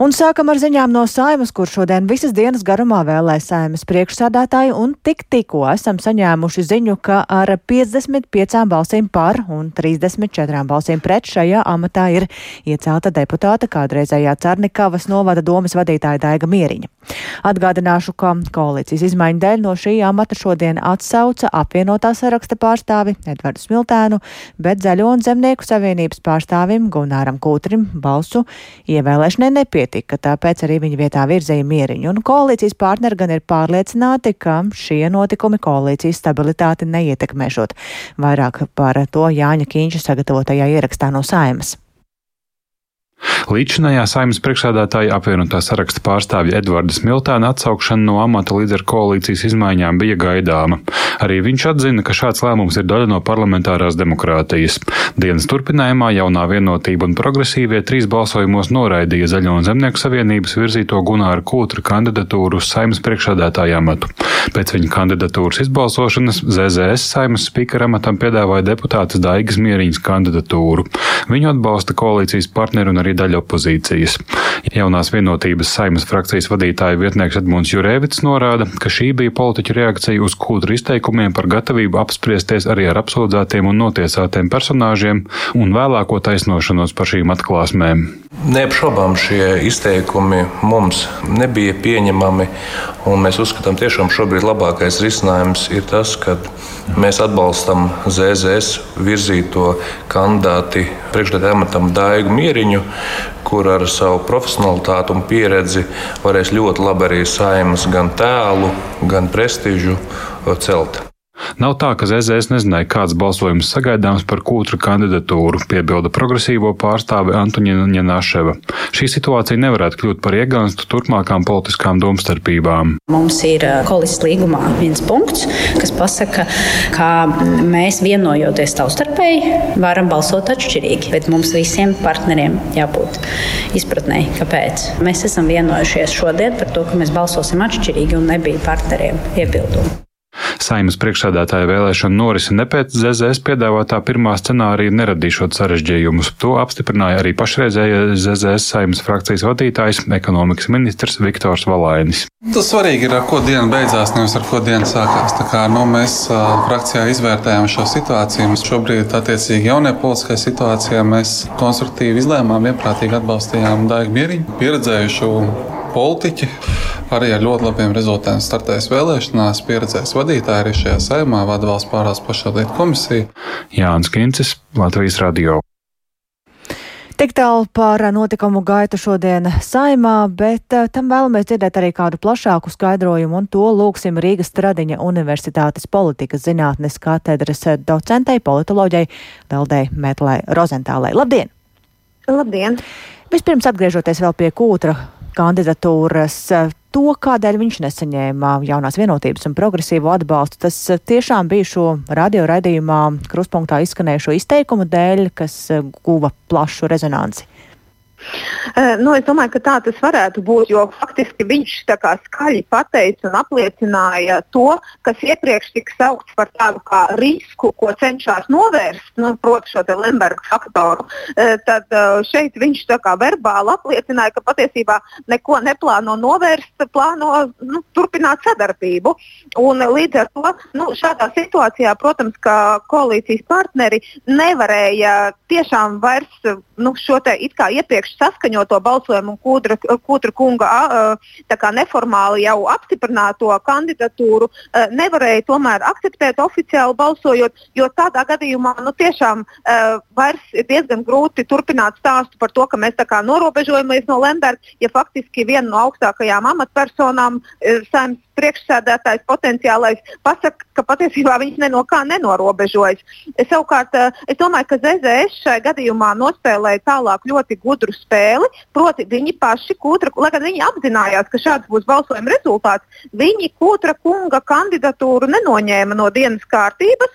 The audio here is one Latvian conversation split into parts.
Un sākam ar ziņām no saimas, kur šodien visas dienas garumā vēlē saimas priekšsādātāju, un tik tikko esam saņēmuši ziņu, ka ar 55 balsīm par un 34 balsīm pret šajā amatā ir iecelta deputāta kādreizējā Cernikavas novada domas vadītāja Daiga Mieriņa. Atgādināšu, ka koalīcijas izmaiņu dēļ no šī amata šodien atsauca apvienotā saraksta pārstāvi Edvardu Smiltēnu, bet Zaļo un Zemnieku savienības pārstāvim Gunāram Kūtrim balsu ievēlēšanai nepietiek nepatika, tāpēc arī viņa vietā virzīja mieriņu. Un koalīcijas partneri gan ir pārliecināti, ka šie notikumi koalīcijas stabilitāti neietekmēšot. Vairāk par to Jāņa Kīņša sagatavotajā ierakstā no saimas. Līdzinājā saimnes priekšsēdētāja apvienotā saraksta pārstāvja Edvarda Smiltāna atsaukšana no amata līdz ar koalīcijas izmaiņām bija gaidāma. Arī viņš atzina, ka šāds lēmums ir daļa no parlamentārās demokrātijas. Dienas turpinājumā jaunā vienotība un progresīvie trīs balsojumos noraidīja Zaļo un Zemnieku savienības virzīto Gunāru Kūtra kandidatūru uz saimnes priekšsēdētāja amatu. Pēc viņa kandidatūras izbalsošanas ZZS saimnes spīkera amatam piedāvāja deputātas Daigas Mieriņas kandidatūru. Viņu atbalsta koalīcijas partneri un arī daļa opozīcijas. Jaunās vienotības saimnes frakcijas vadītāja vietnieks Edmunds Jurēvits norāda, ka šī bija politiķu reakcija uz kūdru izteikumiem par gatavību apspriesties arī ar apsūdzētiem un notiesātiem personāžiem un vēlāko taisnošanos par šīm atklāsmēm. Neapšaubām šie izteikumi mums nebija pieņemami, un mēs uzskatām, tiešām šobrīd labākais risinājums ir tas, ka mēs atbalstam ZZS virzīto kandidāti priekšstādā amatam Daigu Mieriņu, kur ar savu profesionalitāti un pieredzi varēs ļoti labi arī saimas gan tēlu, gan prestižu celt. Nav tā, ka ZZS nezināja, kāds balsojums sagaidāms par kūtra kandidatūru, piebilda progresīvo pārstāve Antoņina Naševa. Šī situācija nevarētu kļūt par iegānstu turpmākām politiskām domstarpībām. Mums ir koalīcijas līgumā viens punkts, kas pasaka, ka mēs vienojoties savstarpēji varam balsot atšķirīgi, bet mums visiem partneriem jābūt izpratnē, kāpēc. Mēs esam vienojušies šodien par to, ka mēs balsosim atšķirīgi un nebija partneriem iebildumu. Saimas priekšsēdētāja vēlēšana norisi ne pēc ZZS piedāvātā pirmā scenārija neradīšot sarežģījumus. To apstiprināja arī pašreizējais ZZS saimas frakcijas vadītājs, ekonomikas ministrs Viktors Valainis. Tas svarīgi ir, ar ko diena beidzās, nevis ar ko diena sākās. Tā kā, nu, mēs frakcijā izvērtējām šo situāciju. Mēs šobrīd, attiecīgi jaunajā politiskajā situācijā, mēs konstruktīvi izlēmām, vienprātīgi atbalstījām Daigu Mieriņu, pieredzējušu politiķi arī ar ļoti labiem rezultātiem startēs vēlēšanās, pieredzējis vadītāji arī šajā saimā, vada valsts pārās pašvaldību komisiju. Jānis Kincis, Latvijas radio. Tik tālu par notikumu gaitu šodien saimā, bet uh, tam vēlamies dzirdēt arī kādu plašāku skaidrojumu, un to lūksim Rīgas Stradiņa Universitātes politikas zinātnes katedras docentei, politoloģei Veldei Metlai Rozentālei. Labdien! Labdien! Vispirms atgriežoties vēl pie kūtra kandidatūras, to, kādēļ viņš nesaņēma jaunās vienotības un progresīvo atbalstu, tas tiešām bija šo radio raidījumā kruspunktā izskanējušo izteikumu dēļ, kas guva plašu rezonanci. Uh, nu, es domāju, ka tā tas varētu būt, jo faktiski viņš kā, skaļi pateica un apliecināja to, kas iepriekš tika saukts par tādu kā risku, ko cenšas novērst, nu, proti, šo Lemberga faktoru. Uh, tad uh, šeit viņš kā, verbāli apliecināja, ka patiesībā neko neplāno novērst, plāno nu, turpināt sadarbību. Un, līdz ar to nu, šādā situācijā, protams, koalīcijas partneri nevarēja tiešām vairs nu, šo iepriekš iepriekš saskaņoto balsojumu un Kūdra, Kūdra kunga kā, neformāli jau apstiprināto kandidatūru nevarēja tomēr akceptēt oficiāli balsojot, jo tādā gadījumā nu, tiešām vairs ir diezgan grūti turpināt stāstu par to, ka mēs norobežojamies no Lemberga, ja faktiski viena no augstākajām amatpersonām saimnes priekšsēdētājs potenciālais pasaka, ka patiesībā viņš ne no kā nenorobežojas. Savukārt, es domāju, ka ZZS šai gadījumā nospēlēja tālāk ļoti gudru spēli, proti viņi paši, kūtra, lai gan viņi apzinājās, ka šāds būs balsojuma rezultāts, viņi Kotra kunga kandidatūru nenoņēma no dienas kārtības,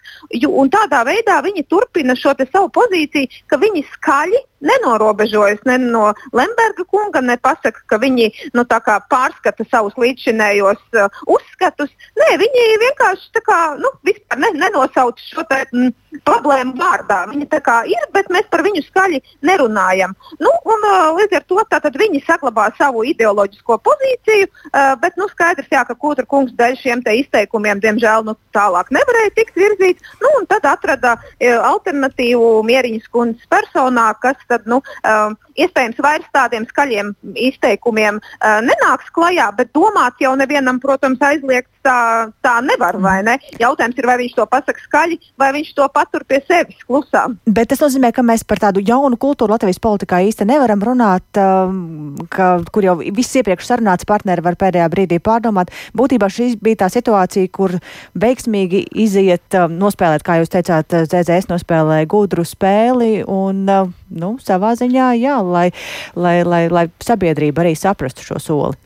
un tādā veidā viņi turpina šo savu pozīciju, ka viņi skaļi nenorobežojas ne no Lemberga kunga, ne pasaka, ka viņi nu, pārskata savus līdzšinējos uh, uzskatus. Nē, viņi vienkārši kā, nu, ne, nenosauc šo te, m, problēmu vārdā. Viņi tā kā ir, bet mēs par viņu skaļi nerunājam. Nu, un, uh, līdz ar to viņi saglabā savu ideoloģisko pozīciju, uh, bet nu, skaidrs, jā, ka Kūtra kungs dēļ šiem izteikumiem, diemžēl, nu, tālāk nevarēja tikt virzīts. Nu, tad atrada uh, alternatīvu Mieriņas kundzes personā, kas tad, nu, uh, iespējams vairs tādiem skaļiem izteikumiem uh, nenāks klajā, bet domāt jau nevienam, protams, aizliegts tā, tā nevar, ne? Jautājums ir, vai viņš to pasaka skaļi, vai viņš to patur pie sevis klusām. Bet tas nozīmē, ka mēs par tādu jaunu kultūru Latvijas politikā īsti nevaram runāt, um, ka, kur jau viss iepriekš sarunāts partneri var pēdējā brīdī pārdomāt. Būtībā šī bija tā situācija, kur veiksmīgi iziet, um, nospēlēt, kā jūs teicāt, ZZS nospēlēja gudru spēli un, uh, nu, savā ziņā, jā, lai, lai, lai, lai sabiedrība arī saprastu šo soli.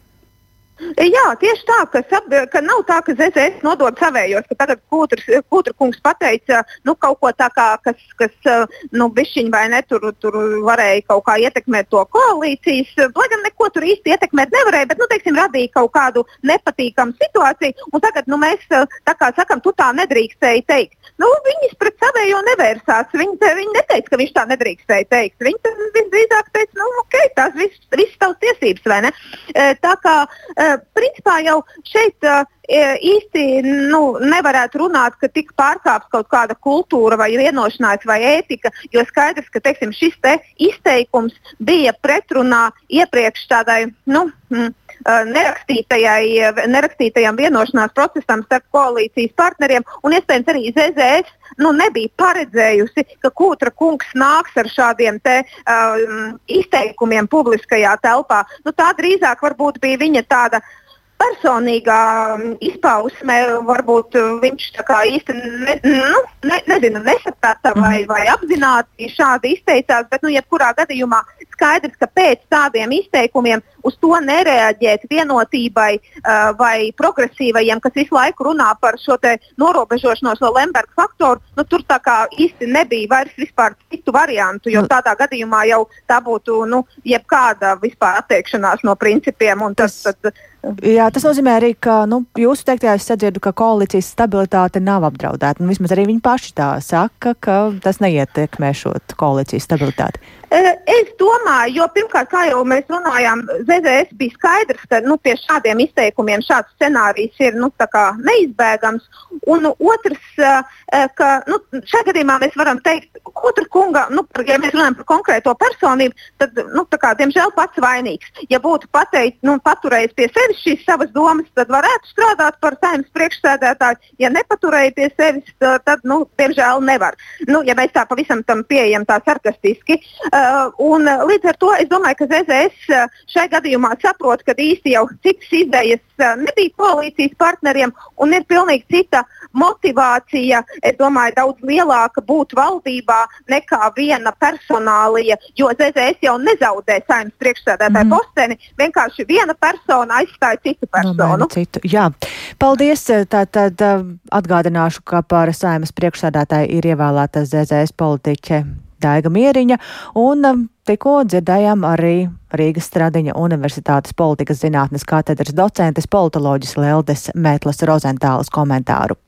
Jā, tieši tā, ka, sab, ka nav tā, ka ZZS nodod savējos, ka tagad Kūtra kungs pateica nu, kaut ko tā kā, kas, kas nu, bišķiņ vai ne tur, tur varēja kaut kā ietekmēt to koalīcijas, lai gan neko tur īsti ietekmēt nevarēja, bet, nu, teiksim, radīja kaut kādu nepatīkamu situāciju, un tagad, nu, mēs tā kā sakam, tu tā nedrīkstēji teikt. Nu, viņas pret savējo nevērsās, viņi, viņi neteica, ka viņš tā nedrīkstēja teikt. Viņi visdrīzāk teica, nu, ok, tās viss tavs tiesības, vai ne? Tā kā principā jau šeit īsti nu, nevarētu runāt, ka tika pārkāpta kaut kāda kultūra vai vienošanās vai ētika, jo skaidrs, ka teiksim, šis te izteikums bija pretrunā iepriekš tādai. Nu, mm, nerakstītajam vienošanās procesam starp koalīcijas partneriem, un iespējams arī ZZS nu, nebija paredzējusi, ka Kūtra kungs nāks ar šādiem te, um, izteikumiem publiskajā telpā. Nu, tā drīzāk bija viņa tāda personīgā izpausme, varbūt viņš īsti ne, nu, ne, nezinu, nesaprata vai, vai apzināti šādi izteicās, bet nu, jebkurā gadījumā skaidrs, ka pēc tādiem izteikumiem uz to nereaģēt vienotībai uh, vai progresīvajiem, kas visu laiku runā par šo norobežošanos no Lemberga faktoru, nu, tur tā kā īsti nebija vairs vispār citu variantu, jo nu. tādā gadījumā jau tā būtu nu, jebkāda vispār atteikšanās no principiem. Tas, tad, Jā, tas nozīmē arī, ka nu, jūsu teiktajā es sadzirdu, ka koalīcijas stabilitāte nav apdraudēta. Nu, vismaz arī viņi paši tā saka, ka tas neietekmē šo koalīcijas stabilitāti. Es domāju, jo pirmkārt, kā jau mēs runājām, ZZS bija skaidrs, ka nu, pie šādiem izteikumiem šāds scenārijs ir nu, neizbēgams. Un otrs, ka nu, šajā gadījumā mēs varam teikt, otra kunga, nu, ja mēs runājam par konkrēto personību, tad, nu, kā, diemžēl, pats vainīgs. Ja būtu pateikt, nu, paturējis pie sevis šīs savas domas, tad varētu strādāt par saimnes priekšsēdētāju. Ja nepaturēja pie sevis, tad, nu, diemžēl, nevar. Nu, ja mēs tā pavisam tam pieejam tā sarkastiski. Uh, un, uh, līdz ar to es domāju, ka ZZS uh, šai gadījumā saprot, ka īsti jau citas idejas nebija koalīcijas partneriem un ir pilnīgi cita motivācija, es domāju, daudz lielāka būt valdībā nekā viena personālija, jo ZZS jau nezaudē saimnes priekšsēdētāju mm. posteni, vienkārši viena persona aizstāja citu personu. No, citu. Jā. Paldies! Tātad atgādināšu, ka par saimnes priekšsēdētāju ir ievēlēta ZZS politiķe Daiga Mieriņa, un um, tikko dzirdējām arī Rīgas Stradiņa Universitātes politikas zinātnes katedras docentes politoloģis Leldes Mētlas Rozentālas komentāru.